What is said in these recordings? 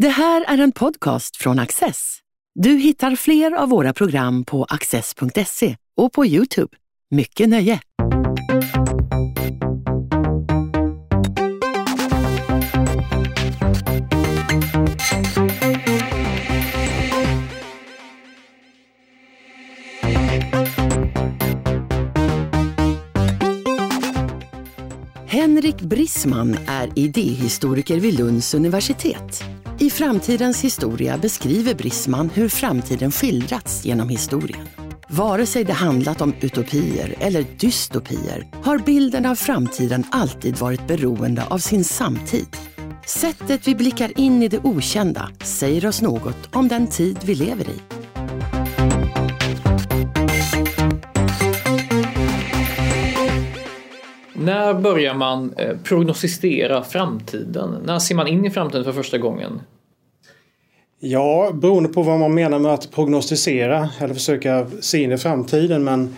Det här är en podcast från Access. Du hittar fler av våra program på access.se och på Youtube. Mycket nöje! Henrik Brisman är idéhistoriker vid Lunds universitet. I Framtidens historia beskriver Brisman hur framtiden skildrats genom historien. Vare sig det handlat om utopier eller dystopier har bilden av framtiden alltid varit beroende av sin samtid. Sättet vi blickar in i det okända säger oss något om den tid vi lever i. När börjar man eh, prognostisera framtiden? När ser man in i framtiden för första gången? Ja, beroende på vad man menar med att prognostisera eller försöka se in i framtiden. Men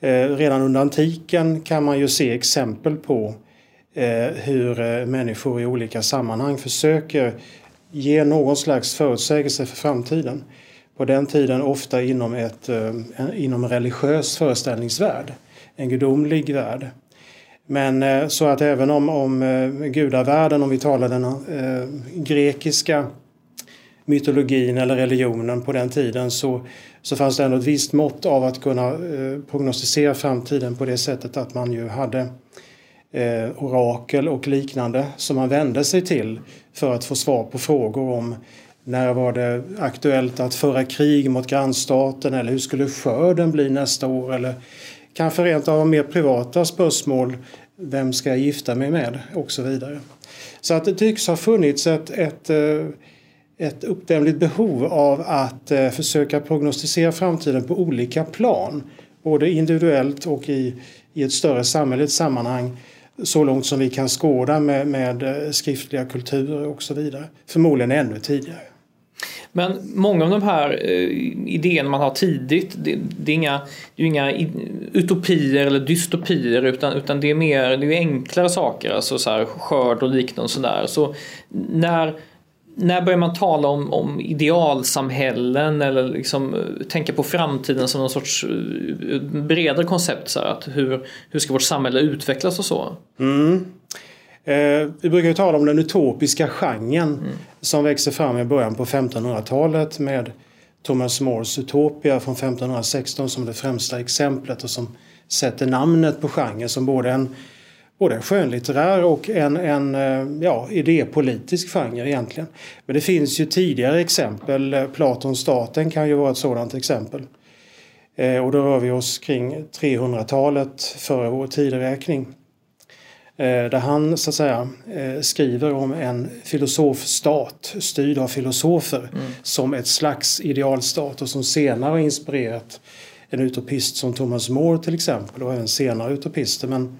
eh, redan under antiken kan man ju se exempel på eh, hur eh, människor i olika sammanhang försöker ge någon slags förutsägelse för framtiden. På den tiden ofta inom, ett, eh, inom en religiös föreställningsvärld, en gudomlig värld. Men eh, så att även om, om eh, gudavärlden, om vi talar den eh, grekiska mytologin eller religionen på den tiden så, så fanns det ändå ett visst mått av att kunna eh, prognostisera framtiden på det sättet att man ju hade eh, orakel och liknande som man vände sig till för att få svar på frågor om när var det aktuellt att föra krig mot grannstaten eller hur skulle skörden bli nästa år eller kanske rent av mer privata spörsmål. Vem ska jag gifta mig med? Och så vidare. Så att det tycks ha funnits ett, ett, eh, ett uppdämligt behov av att eh, försöka prognostisera framtiden på olika plan. Både individuellt och i, i ett större samhälleligt sammanhang så långt som vi kan skåda med, med eh, skriftliga kulturer och så vidare. Förmodligen ännu tidigare. Men många av de här eh, idéerna man har tidigt, det, det är inga, det är inga utopier eller dystopier utan, utan det är mer det är enklare saker, alltså så här, skörd och liknande och sådär. Så när, när börjar man tala om, om idealsamhällen eller liksom eh, tänka på framtiden som någon sorts eh, bredare koncept? Så här, att hur, hur ska vårt samhälle utvecklas och så? Mm. Eh, vi brukar ju tala om den utopiska genren mm. som växer fram i början på 1500-talet med Thomas Mores Utopia från 1516 som det främsta exemplet och som sätter namnet på genren som både en, både en skönlitterär och en, en eh, ja, idépolitisk genre egentligen. Men det finns ju tidigare exempel. Eh, Platons staten kan ju vara ett sådant exempel. Eh, och då rör vi oss kring 300-talet före vår tideräkning. Eh, där han så att säga eh, skriver om en filosofstat styrd av filosofer mm. som ett slags idealstat och som senare har inspirerat en utopist som Thomas More till exempel och även senare utopister. Men,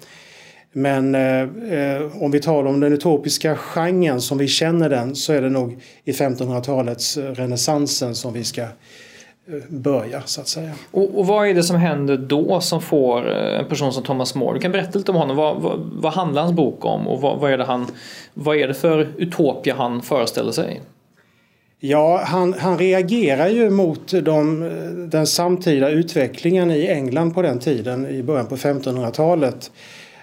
men eh, om vi talar om den utopiska genren som vi känner den så är det nog i 1500-talets renässansen som vi ska börja så att säga. Och, och, vad är det som händer då som får eh, en person som Thomas More? Du kan berätta lite om honom. Vad, vad, vad handlar hans bok om och vad, vad, är det han, vad är det för utopia han föreställer sig? Ja, han, han reagerar ju mot de, den samtida utvecklingen i England på den tiden, i början på 1500-talet.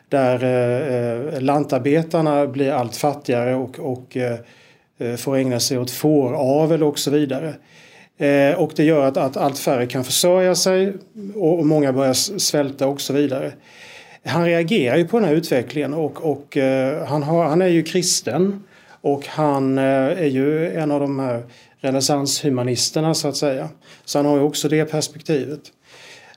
Där eh, lantarbetarna blir allt fattigare och, och eh, får ägna sig åt fåravel och så vidare. Eh, och det gör att, att allt färre kan försörja sig och, och, många börjar svälta och så vidare. Han reagerar ju på den här utvecklingen och, och eh, han, har, han är ju kristen och han eh, är ju en av de här renässanshumanisterna så att säga. Så han har ju också det perspektivet.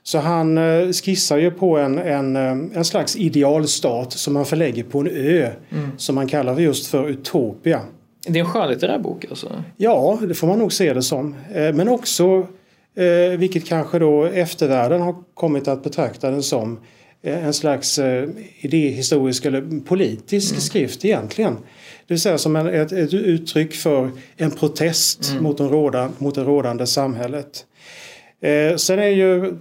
Så han eh, skissar ju på en, en, eh, en slags idealstat som han förlägger på en ö mm. som man kallar just för Utopia. Det är en skönlitterär bok alltså? Ja, det får man nog se det som. Eh, men också, eh, vilket kanske då eftervärlden har kommit att betrakta den som, eh, en slags idéhistorisk eller politisk mm. skrift egentligen. Det vill säga som en, ett, ett uttryck för en protest mm. mot, den råda, mot det rådande samhället. sen är ju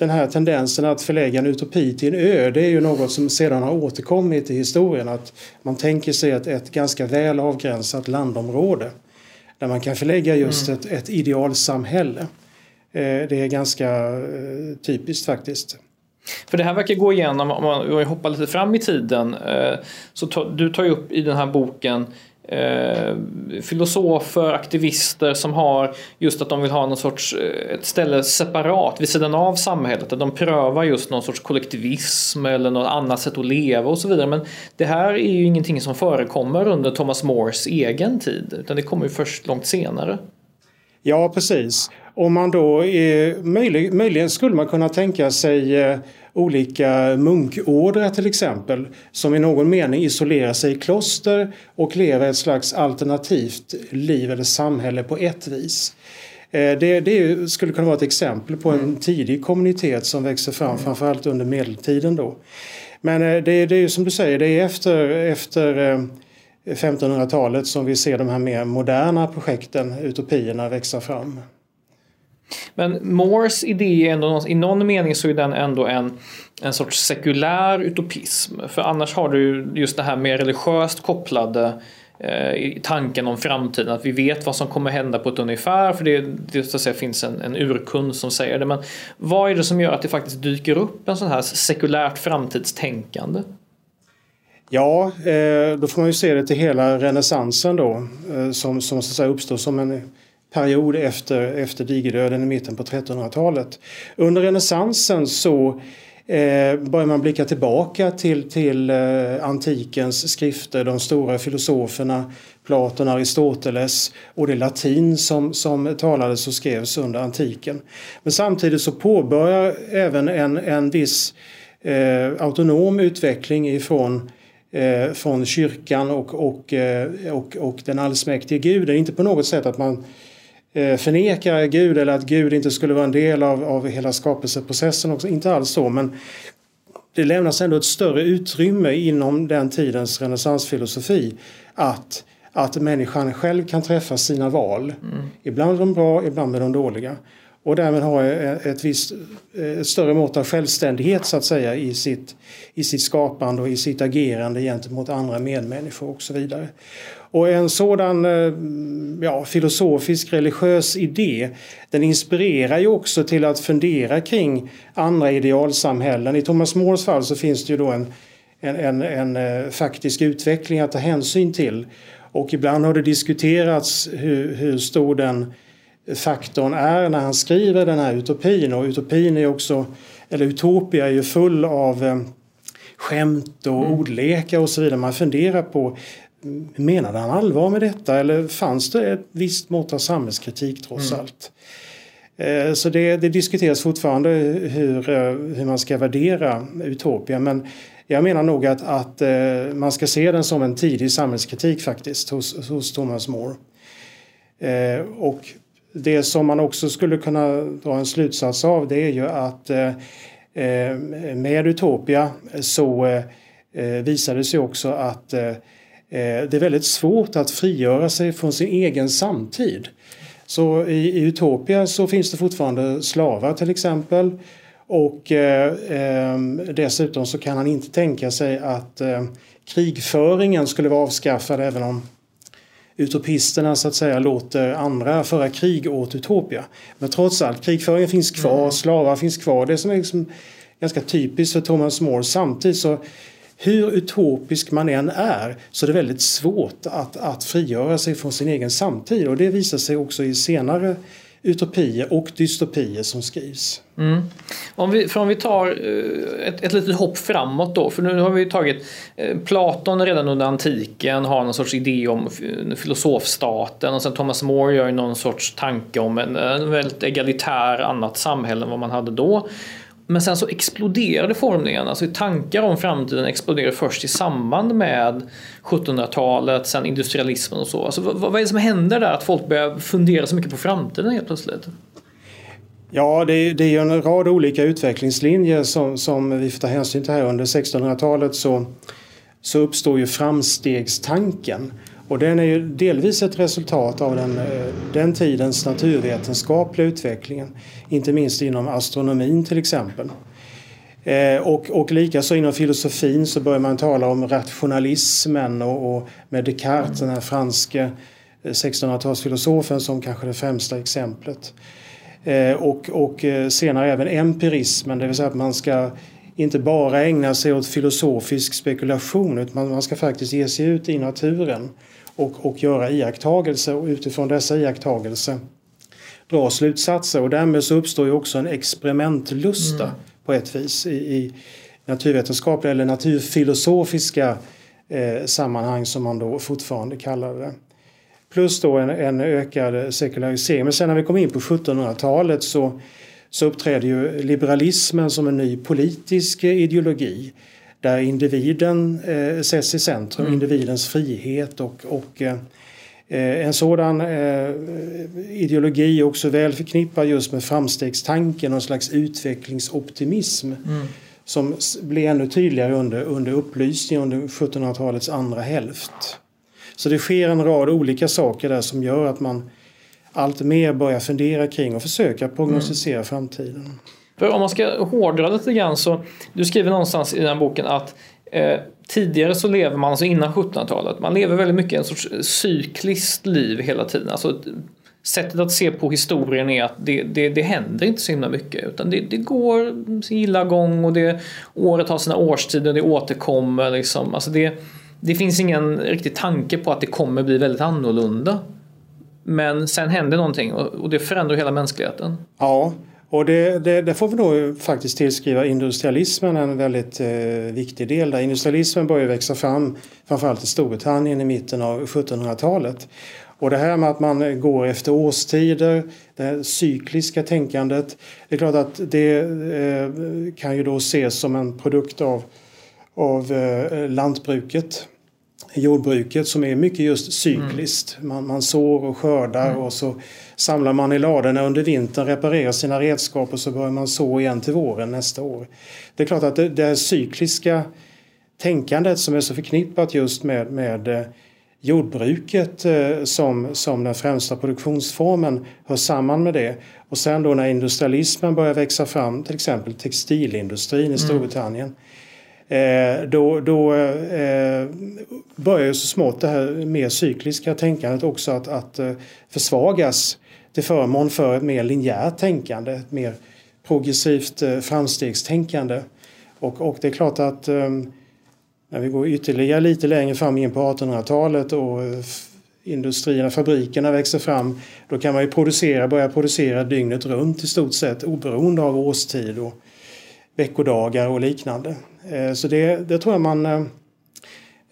den här tendensen att förlägga en utopi till en ö det är ju något som sedan har återkommit i historien. Att man tänker sig ett, ett ganska väl avgränsat landområde där man kan förlägga just mm. ett, ett idealsamhälle. Det är ganska typiskt faktiskt. För det här verkar gå igenom, om man hoppar lite fram i tiden, så du tar ju upp i den här boken eh, filosofer, aktivister som har just att de vill ha någon sorts, eh, ett ställe separat vid sidan av samhället. Att de prövar just någon sorts kollektivism eller något annat sätt att leva och så vidare. Men det här är ju ingenting som förekommer under Thomas Moores egen tid utan det kommer ju först långt senare. Ja precis. Om man då är, möjlig, möjligen skulle man kunna tänka sig eh, olika munkordrar till exempel som i någon mening isolerar sig i kloster och lever ett slags alternativt liv eller samhälle på ett vis. Eh, det, det, skulle kunna vara ett exempel på en mm. tidig kommunitet som växer fram mm. framförallt under medeltiden då. Men eh, det, det är ju som du säger, det är efter, efter 1500-talet som vi ser de här mer moderna projekten, utopierna, växa fram. Men Moores idé är ändå, i någon mening så är den ändå en, en sorts sekulär utopism. För annars har du just det här mer religiöst kopplade eh, tanken om framtiden, att vi vet vad som kommer hända på ett ungefär för det, det så att säga, finns en, en urkund som säger det. Men vad är det som gör att det faktiskt dyker upp en sån här sekulärt framtidstänkande? Ja, eh, då får man ju se det till hela renässansen då eh, som, som så att säga uppstår som en period efter, efter digerdöden i mitten på 1300-talet. Under renässansen så eh, börjar man blicka tillbaka till, till eh, antikens skrifter, de stora filosoferna Platon, Aristoteles och det latin som, som talades och skrevs under antiken. Men samtidigt så påbörjar även en, en viss eh, autonom utveckling ifrån eh, från kyrkan och, och, eh, och, och den allsmäktige guden. Inte på något sätt att man Eh, förnekar Gud eller att Gud inte skulle vara en del av, av hela skapelseprocessen. Också. Inte alls så men det lämnas ändå ett större utrymme inom den tidens renässansfilosofi att, att människan själv kan träffa sina val. Mm. Ibland är de bra, ibland är de dåliga. Och därmed ha ett visst eh, ett större mått av självständighet så att säga i sitt, i sitt skapande och i sitt agerande gentemot andra medmänniskor och så vidare. Och en sådan eh, ja, filosofisk religiös idé den inspirerar ju också till att fundera kring andra idealsamhällen. I Thomas Moores fall så finns det ju då en, en, en, en eh, faktisk utveckling att ta hänsyn till. Och ibland har det diskuterats hur, hur stor den faktorn är när han skriver den här utopin. Och utopin är också, eller utopia är ju full av eh, skämt och mm. ordlekar och så vidare. Man funderar på menade han allvar med detta eller fanns det ett visst mått av samhällskritik trots mm. allt? Eh, så det, det, diskuteras fortfarande hur, eh, hur man ska värdera Utopia men jag menar nog att, att man ska se den som en tidig samhällskritik faktiskt hos, hos Thomas More. Och det som man också skulle kunna dra en slutsats av det är ju att eh, eh, med Utopia så eh, visade det sig också att Eh, det är väldigt svårt att frigöra sig från sin egen samtid. Så i, i Utopia så finns det fortfarande slavar till exempel. Och eh, eh, dessutom så kan han inte tänka sig att eh, krigföringen skulle vara avskaffad även om utopisterna så att säga låter andra föra krig åt Utopia. Men trots allt, krigföringen finns kvar, mm. slavar finns kvar. Det som är liksom ganska typiskt för Thomas More. Samtidigt så hur utopisk man än är så är det väldigt svårt att, att frigöra sig från sin egen samtid och det visar sig också i senare utopier och dystopier som skrivs. Mm. Om, vi, för om vi tar eh, ett, ett litet hopp framåt då, för nu har vi tagit eh, Platon redan under antiken har någon sorts idé om eh, filosofstaten och sen Thomas More gör någon sorts tanke om en, en väldigt egalitär annat samhälle än vad man hade då. Men sen så exploderade formningen, alltså tankar om framtiden exploderade först i samband med 1700-talet, sen industrialismen och så. Alltså, vad, vad är det som händer där att folk börjar fundera så mycket på framtiden helt plötsligt? Ja, det är, det är en rad olika utvecklingslinjer som, som vi får ta hänsyn till här. Under 1600-talet så, så uppstår ju framstegstanken. Och den är ju delvis ett resultat av den, eh, den tidens naturvetenskapliga utvecklingen. Inte minst inom astronomin till exempel. Eh, och, och likaså inom filosofin så börjar man tala om rationalismen och, och med Descartes, den här franske eh, 1600-talsfilosofen som kanske det främsta exemplet. Och, och senare även empirismen, det vill säga att man ska inte bara ägna sig åt filosofisk spekulation utan man ska faktiskt ge sig ut i naturen och, och göra iakttagelser och utifrån dessa iakttagelser dra slutsatser och därmed så uppstår ju också en experimentlusta mm. på ett vis i, i naturvetenskapliga eller naturfilosofiska eh, sammanhang som man då fortfarande kallar det. Plus då en, en ökad sekularisering. Men sen när vi kom in på 1700-talet så, så uppträder ju liberalismen som en ny politisk ideologi där individen eh, sätts i centrum, mm. individens frihet och, och Eh, en sådan eh, ideologi är också väl förknippad just med framstegstanken och en slags utvecklingsoptimism mm. som blir ännu tydligare under, under upplysningen under 1700-talets andra hälft. Så det sker en rad olika saker där som gör att man allt mer börjar fundera kring och försöka prognostisera mm. framtiden. För om man ska hårdra lite grann så, du skriver någonstans i den boken att eh, Tidigare så lever man, alltså innan 1700-talet, man lever väldigt mycket en sorts cykliskt liv hela tiden. Alltså, sättet att se på historien är att det, det, det händer inte så himla mycket. Utan det, det går sin gilla gång och det, året har sina årstider, och det återkommer. Liksom. Alltså det, det finns ingen riktig tanke på att det kommer bli väldigt annorlunda. Men sen händer någonting och, och det förändrar hela mänskligheten. Ja, och det, det, det, får vi nog faktiskt tillskriva industrialismen en väldigt eh, viktig del. Där industrialismen började växa fram framförallt i Storbritannien i mitten av 1700-talet. Och det här med att man går efter årstider, det här cykliska tänkandet. Det är klart att det eh, kan ju då ses som en produkt av, av eh, lantbruket jordbruket som är mycket just cykliskt. Mm. Man, man sår och skördar mm. och så samlar man i ladorna under vintern, reparerar sina redskap och så börjar man så igen till våren nästa år. Det är klart att det, det cykliska tänkandet som är så förknippat just med, med eh, jordbruket eh, som, som den främsta produktionsformen hör samman med det. Och sen då när industrialismen börjar växa fram, till exempel textilindustrin i mm. Storbritannien, mm Eh, då, då eh, börjar ju så smått det här mer cykliska tänkandet också att, att eh, försvagas till förmån för ett mer linjärt tänkande, ett mer progressivt eh, framstegstänkande. Och, och det är klart att eh, när vi går ytterligare lite längre fram in på 1800-talet och eh, industrierna, fabrikerna växer fram, då kan man ju producera, börja producera dygnet runt i stort sett oberoende av årstid och veckodagar och liknande. Eh, så det, det tror jag man eh,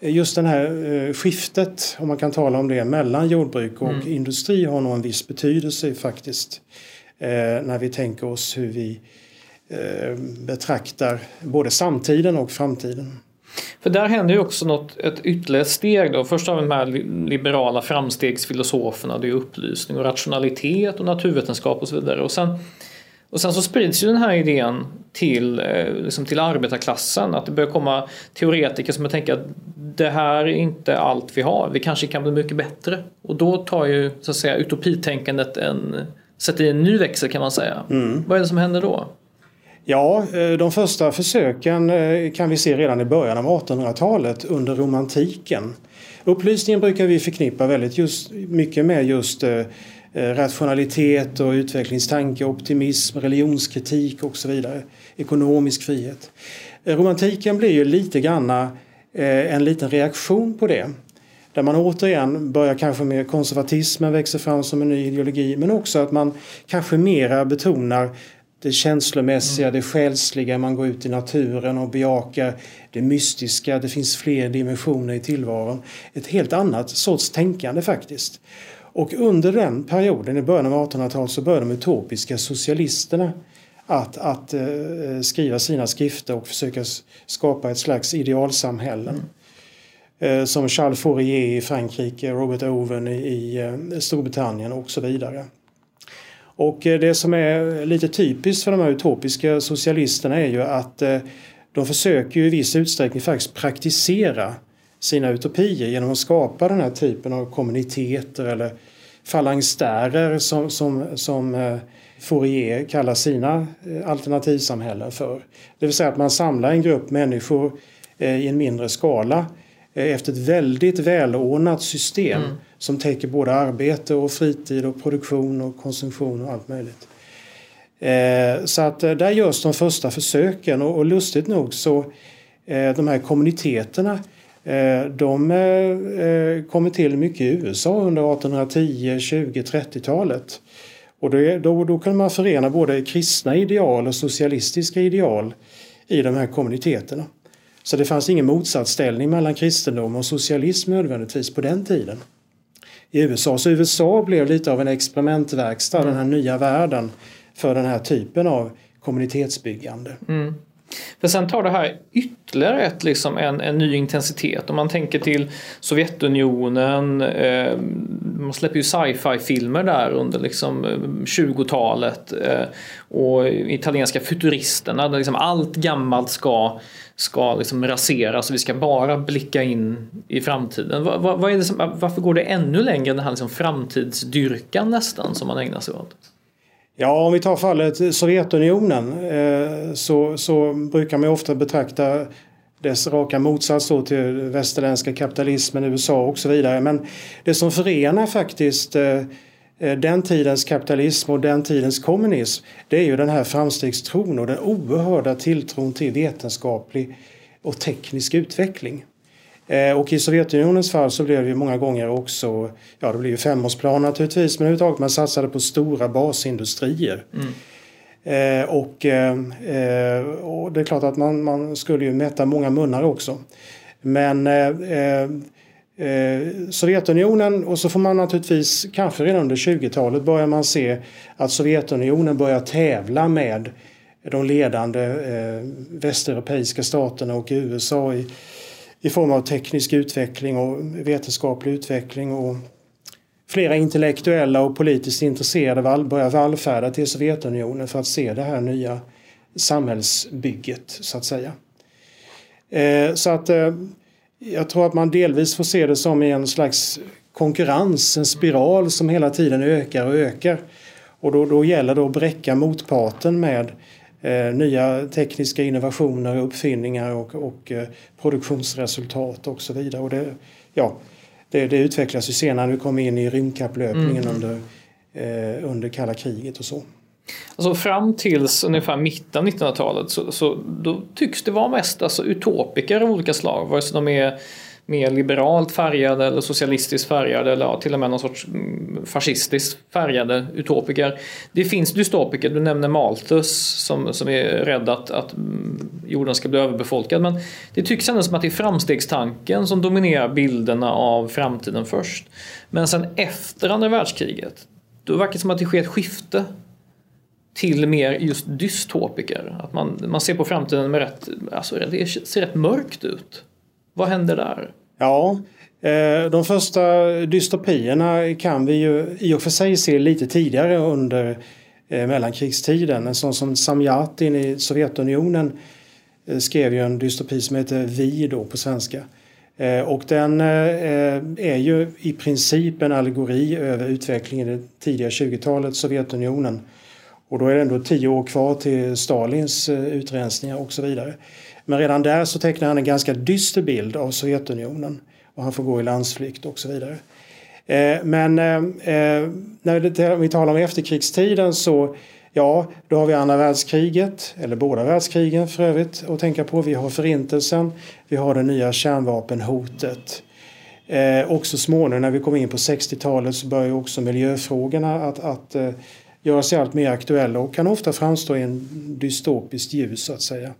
Just det här eh, skiftet, om man kan tala om det, mellan jordbruk och mm. industri har nog en viss betydelse faktiskt. När vi tänker oss hur vi betraktar både samtiden och framtiden. För där händer ju också något, ett ytterligare steg då. Först av de här liberala framstegsfilosoferna, det är upplysning och rationalitet och naturvetenskap och så vidare. Och sen och sen så sprids ju den här idén till, eh, liksom till arbetarklassen. Att det börjar komma teoretiker som tänker att det här är inte allt vi har. Vi kanske kan bli mycket bättre. Och då tar ju så att säga utopitänkandet en, sätter i en ny växel kan man säga. Mm. Vad är det som händer då? Ja, eh, de första försöken eh, kan vi se redan i början av 1800-talet under romantiken. Upplysningen brukar vi förknippa väldigt just, mycket med just rationalitet och utvecklingstanke, optimism, religionskritik och så vidare. Ekonomisk frihet. Eh, romantiken blir ju lite granna eh, en liten reaktion på det. Där man återigen börjar kanske med konservatismen växer fram som en ny ideologi men också att man kanske mera betonar det känslomässiga, mm. det själsliga, man går ut i naturen och bejakar det mystiska, det finns fler dimensioner i tillvaron. Ett helt annat sorts tänkande faktiskt. Och under den perioden, i början av 1800-talet, så började de utopiska socialisterna att, att eh, skriva sina skrifter och försöka skapa ett slags idealsamhällen. Mm. Eh, som Charles Fourier i Frankrike, Robert Owen i, i eh, Storbritannien och så vidare. Och eh, det som är lite typiskt för de här utopiska socialisterna är ju att eh, de försöker i viss utsträckning faktiskt praktisera sina utopier genom att skapa den här typen av kommuniteter eller falangstärer som, som, som eh, Fourier kallar sina eh, alternativsamhällen för. Det vill säga att man samlar en grupp människor eh, i en mindre skala efter ett väldigt välordnat system mm. som täcker både arbete och fritid och produktion och konsumtion och allt möjligt. Så att där görs de första försöken och, lustigt nog så de här kommuniteterna Eh, de eh, eh, kommer till mycket i USA under 1810, 20, 30-talet. Och då, då, då kunde man förena både kristna ideal och socialistiska ideal i de här kommuniteterna. Så det fanns ingen motsatsställning mellan kristendom och socialism nödvändigtvis på den tiden. I USA, så USA blev lite av en experimentverkstad, mm. den här nya världen för den här typen av kommunitetsbyggande. Mm. För sen tar det här ytterligare ett, liksom en, en ny intensitet. Om man tänker till Sovjetunionen, eh, man släpper ju sci-fi-filmer där under liksom eh, 20-talet eh, och italienska futuristerna där liksom allt gammalt ska, ska liksom raseras och vi ska bara blicka in i framtiden. Va, va, vad är det som, varför går det ännu längre den här liksom framtidsdyrkan nästan som man ägnar sig åt? Ja, om vi tar fallet Sovjetunionen eh, så, så brukar man ofta betrakta dess raka motsats då till västerländska kapitalismen, USA och så vidare. Men det som förenar faktiskt eh, eh, den tidens kapitalism och den tidens kommunism det är ju den här framstegstron och den oerhörda tilltron till vetenskaplig och teknisk utveckling. Eh, och i Sovjetunionens fall så blev det ju många gånger också, ja det blev ju femårsplan naturligtvis, men överhuvudtaget man satsade på stora basindustrier. Mm. Eh, och, eh, eh och, det är klart att man, man skulle ju mätta många munnar också. Men eh, eh, Sovjetunionen och så får man naturligtvis kanske redan under 20-talet börjar man se att Sovjetunionen börjar tävla med de ledande västeuropeiska staterna och USA i, i form av teknisk utveckling och vetenskaplig utveckling och flera intellektuella och politiskt intresserade börjar vallfärda till Sovjetunionen för att se det här nya samhällsbygget så att säga. Eh, så att eh, jag tror att man delvis får se det som en slags konkurrens, en spiral som hela tiden ökar och ökar. Och då, då gäller det att bräcka motparten med eh, nya tekniska innovationer, uppfinningar och, och eh, produktionsresultat och så vidare. Och det, ja, det, det utvecklas ju senare när vi kommer in i rymdkapplöpningen mm. under, eh, under kalla kriget och så. Alltså fram tills ungefär mitten av 1900-talet så, så då tycks det vara mest alltså, utopiker av olika slag. Vare sig de är mer liberalt färgade eller socialistiskt färgade eller ja, till och med någon sorts mm, fascistiskt färgade utopiker. Det finns dystopiker, du nämner Malthus som, som är rädd att, att mm, jorden ska bli överbefolkad men det tycks ändå som att det är framstegstanken som dominerar bilderna av framtiden först. Men sen efter andra världskriget då verkar det som att det sker ett skifte till mer just dystopiker. Att man, man ser på framtiden med rätt, alltså det ser rätt mörkt ut. Vad händer där? Ja, eh, de första dystopierna kan vi ju i och för sig se lite tidigare under eh, mellankrigstiden. En sån som Samjatin i Sovjetunionen eh, skrev ju en dystopi som heter Vi då på svenska. Och den är ju i princip en allegori över utvecklingen i det tidiga 20-talet, Sovjetunionen. Och då är det ändå tio år kvar till Stalins utrensningar och så vidare. Men redan där så tecknar han en ganska dyster bild av Sovjetunionen och han får gå i landsflykt och så vidare. Eh, men eh, eh när vi talar om efterkrigstiden så ja, då har vi andra världskriget, eller båda världskrigen för övrigt att tänka på. Vi har förintelsen, vi har det nya kärnvapenhotet. Eh, och så småningom när vi kommer in på 60-talet så börjar också miljöfrågorna att, att eh, göra sig allt mer aktuella och kan ofta framstå i en dystopiskt ljus så att säga.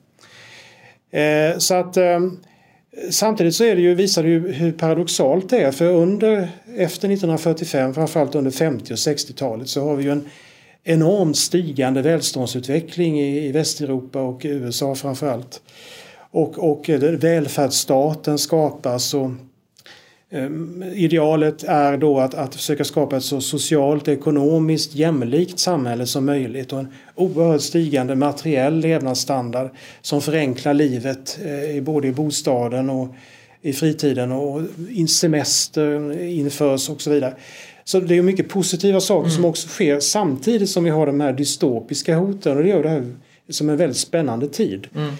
Eh, så att eh, Samtidigt så är det ju, visar det ju hur paradoxalt det är för under, efter 1945, framförallt under 50 och 60-talet så har vi ju en enormt stigande välståndsutveckling i, i Västeuropa och USA framförallt. Och, och eh, välfärdsstaten skapas och idealet är då att, att försöka skapa ett så socialt ekonomiskt jämlikt samhälle som möjligt och en oerhört stigande materiell levnadsstandard som förenklar livet eh, både i bostaden och i fritiden och semester införs och så vidare. Så det är mycket positiva saker mm. som också sker samtidigt som vi har de här dystopiska hoten och det gör det här som en väldigt spännande tid. Mm.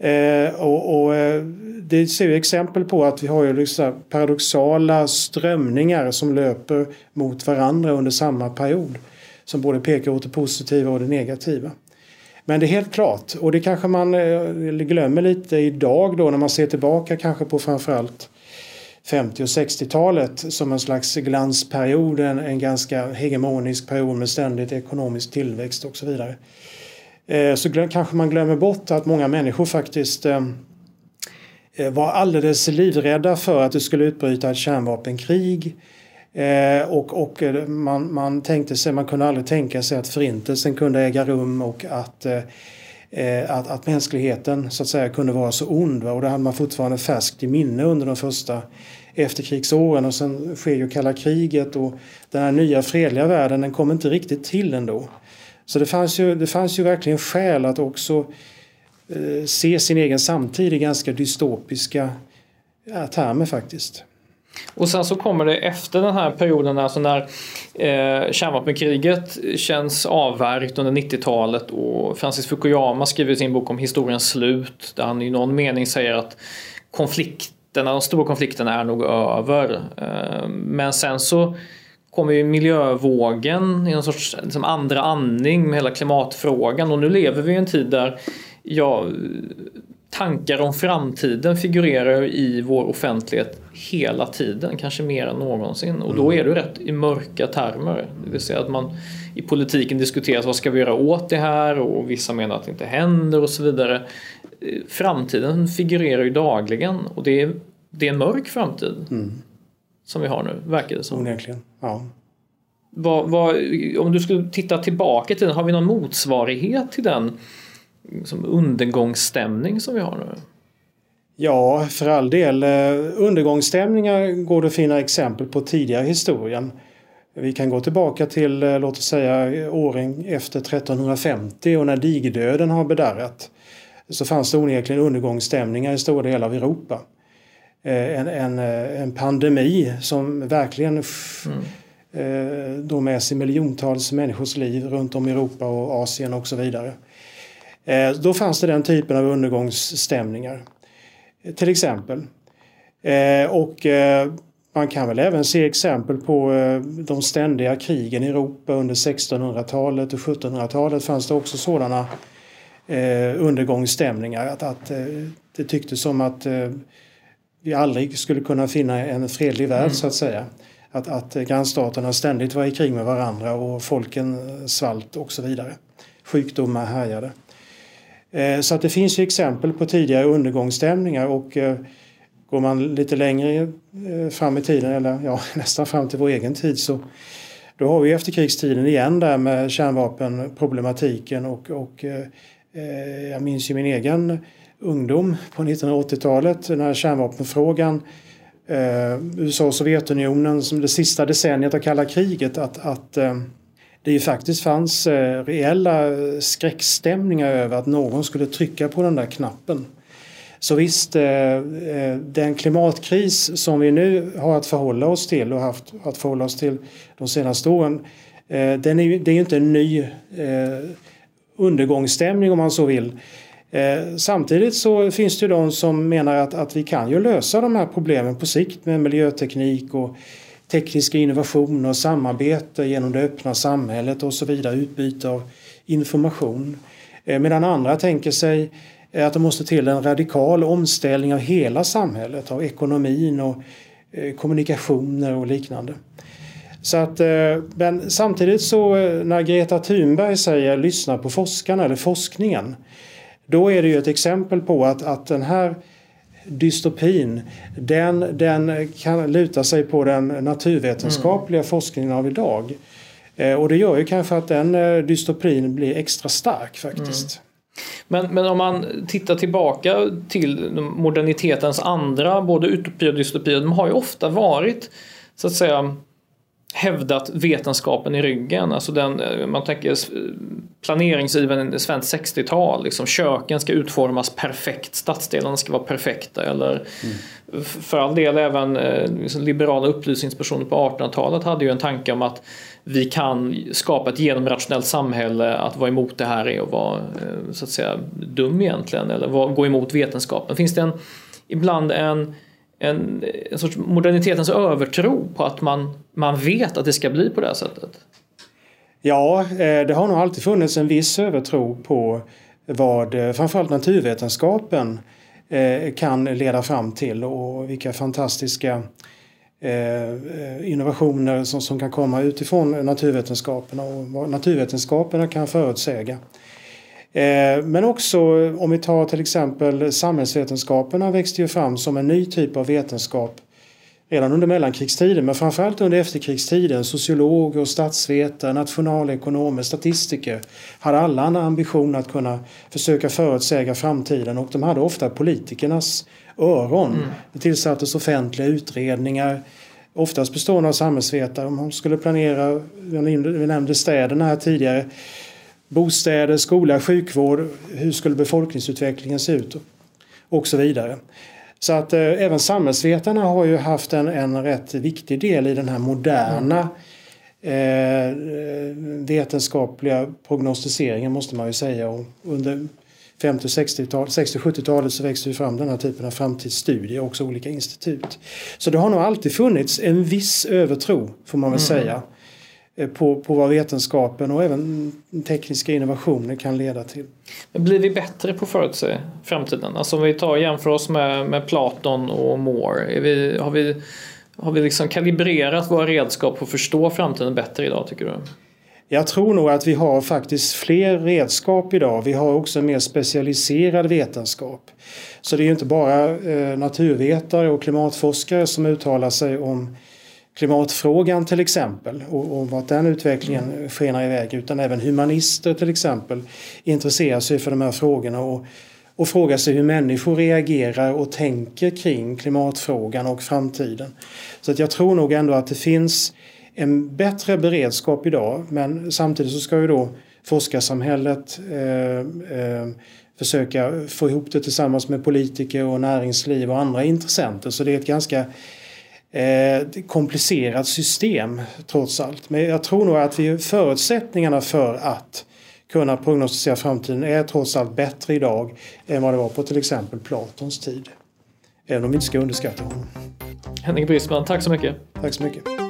Eh, och, och eh, det ser vi exempel på att vi har ju liksom paradoxala strömningar som löper mot varandra under samma period. Som både pekar åt det positiva och det negativa. Men det är helt klart, och det kanske man eh, glömmer lite idag då när man ser tillbaka kanske på framförallt 50 och 60-talet som en slags glansperiod, en, en ganska hegemonisk period med ständigt ekonomisk tillväxt och så vidare. Eh, så glöm, kanske man glömmer bort att många människor faktiskt eh, eh, var alldeles livrädda för att det skulle utbryta ett kärnvapenkrig. Eh, och, och man, man tänkte sig, man kunde aldrig tänka sig att förintelsen kunde äga rum och att, att, att mänskligheten så att säga kunde vara så ond. Och det hade man fortfarande färskt i minne under de första efterkrigsåren och sen sker ju kalla kriget och den här nya fredliga världen den kom inte riktigt till ändå. Så det fanns ju, det fanns ju verkligen skäl att också eh, se sin egen samtid i ganska dystopiska ja, termer faktiskt. Och sen så kommer det efter den här perioden, alltså när eh, kärnvapenkriget känns avvärjt under 90-talet och Francis Fukuyama skriver sin bok om historiens slut där han i någon mening säger att konflikterna, de stora konflikterna är nog över. Eh, men sen så kommer ju miljövågen i någon sorts liksom andra andning med hela klimatfrågan och nu lever vi i en tid där ja, tankar om framtiden figurerar i vår offentlighet hela tiden, kanske mer än någonsin. Och då mm. är det rätt i mörka termer. Det vill säga att man i politiken diskuterar vad ska vi göra åt det här och vissa menar att det inte händer och så vidare. Framtiden figurerar ju dagligen och det är, det är en mörk framtid. Mm som vi har nu, verkar det som. Onekligen, ja. Vad, vad, om du skulle titta tillbaka till den, har vi någon motsvarighet till den liksom, undergångsstämning som vi har nu? Ja, för all del. Eh, undergångsstämningar går det att finna exempel på tidigare historien. Vi kan gå tillbaka till, eh, låt oss säga, åren efter 1350 och när digerdöden har bedarrat. Så fanns det onekligen undergångsstämningar i stora delar av Europa. Eh, en, en, eh, en pandemi som verkligen mm. eh, drog med sig miljontals människors liv runt om i Europa och Asien och så vidare. Då fanns det den typen av undergångsstämningar. Till exempel. Och man kan väl även se exempel på de ständiga krigen i Europa under 1600-talet och 1700-talet fanns det också sådana undergångsstämningar. Att, att det tycktes som att vi aldrig skulle kunna finna en fredlig värld mm. så att säga. Att, att grannstaterna ständigt var i krig med varandra och folken svalt och så vidare. Sjukdomar härjade. Eh, så att det finns ju exempel på tidigare undergångsstämningar och eh, går man lite längre eh, fram i tiden, eller ja, nästan fram till vår egen tid så då har vi efterkrigstiden igen där med kärnvapenproblematiken och, och jag minns ju min egen ungdom på 1980-talet när kärnvapenfrågan eh, USA och Sovjetunionen som det sista decenniet av kalla kriget att, att eh, det ju faktiskt fanns eh, reella skräckstämningar över att någon skulle trycka på den där knappen. Så visst, eh, eh den klimatkris som vi nu har att förhålla oss till och haft att förhålla oss till de senaste åren eh, den är ju, det är ju inte en ny eh, undergångsstämning om man så vill. Eh, samtidigt så finns det ju de som menar att, att vi kan ju lösa de här problemen på sikt med miljöteknik och tekniska innovationer och samarbete genom det öppna samhället och så vidare, utbyte av information. Eh, medan andra tänker sig att det måste till en radikal omställning av hela samhället, av ekonomin och eh, kommunikationer och liknande. Så att, eh, men samtidigt så eh, när Greta Thunberg säger lyssna på forskarna eller forskningen då är det ju ett exempel på att, att den här dystopin den, den kan luta sig på den naturvetenskapliga mm. forskningen av idag. Eh, och det gör ju kanske att den eh, dystopin blir extra stark faktiskt. Mm. Men, men om man tittar tillbaka till modernitetens andra, både utopi och dystopi, de har ju ofta varit så att säga hävdat vetenskapen i ryggen. Alltså den, eh, man tänker planeringsivern i svenskt 60-tal. Liksom köken ska utformas perfekt, stadsdelarna ska vara perfekta. Eller mm. För all del även liksom liberala upplysningspersoner på 1800-talet hade ju en tanke om att vi kan skapa ett genomrationellt samhälle. Att vara emot det här är att vara så att säga dum egentligen. Eller gå emot vetenskapen. Finns det en, ibland en en, en sorts modernitetens övertro på att man, man vet att det ska bli på det här sättet? Ja, eh, det har nog alltid funnits en viss övertro på vad eh, framförallt naturvetenskapen eh, kan leda fram till och vilka fantastiska innovationer som, som kan komma utifrån naturvetenskaperna och vad naturvetenskaperna kan förutsäga. Eh, men också om vi tar till exempel samhällsvetenskaperna växte ju fram som en ny typ av vetenskap redan under mellankrigstiden men framförallt under efterkrigstiden. Sociologer, statsvetare, nationalekonomer, statistiker hade alla en ambition att kunna försöka förutsäga framtiden och de hade ofta politikernas öron. Mm. Det tillsattes offentliga utredningar oftast bestående av samhällsvetare. Om man skulle planera, vi nämnde städerna här tidigare, bostäder, skola, sjukvård, hur skulle befolkningsutvecklingen se ut och så vidare. Så att eh, även samhällsvetarna har ju haft en, en rätt viktig del i den här moderna eh, vetenskapliga prognostiseringen måste man ju säga. Och under 50 60-70-talet så växte det fram den här typen av framtidsstudier också olika institut. Så det har nog alltid funnits en viss övertro får man väl mm. säga på, på vad vetenskapen och även tekniska innovationer kan leda till. Men blir vi bättre på att förutse framtiden? Alltså om vi tar jämför oss med, med Platon och Moore. Vi, har vi, har vi liksom kalibrerat våra redskap för att förstå framtiden bättre idag tycker du? Jag tror nog att vi har faktiskt fler redskap idag. Vi har också en mer specialiserad vetenskap. Så det är inte bara eh, naturvetare och klimatforskare som uttalar sig om klimatfrågan till exempel och, och vart den utvecklingen skenar iväg utan även humanister till exempel intresserar sig för de här frågorna och, och frågar sig hur människor reagerar och tänker kring klimatfrågan och framtiden. Så att jag tror nog ändå att det finns en bättre beredskap idag men samtidigt så ska ju då forskarsamhället eh, eh, försöka få ihop det tillsammans med politiker och näringsliv och andra intressenter så det är ett ganska eh, komplicerat system trots allt. Men jag tror nog att vi, förutsättningarna för att kunna prognostisera framtiden är trots allt bättre idag än vad det var på till exempel Platons tid. Även om vi inte ska underskatta honom. Henrik Brisman, tack så mycket. Tack så mycket.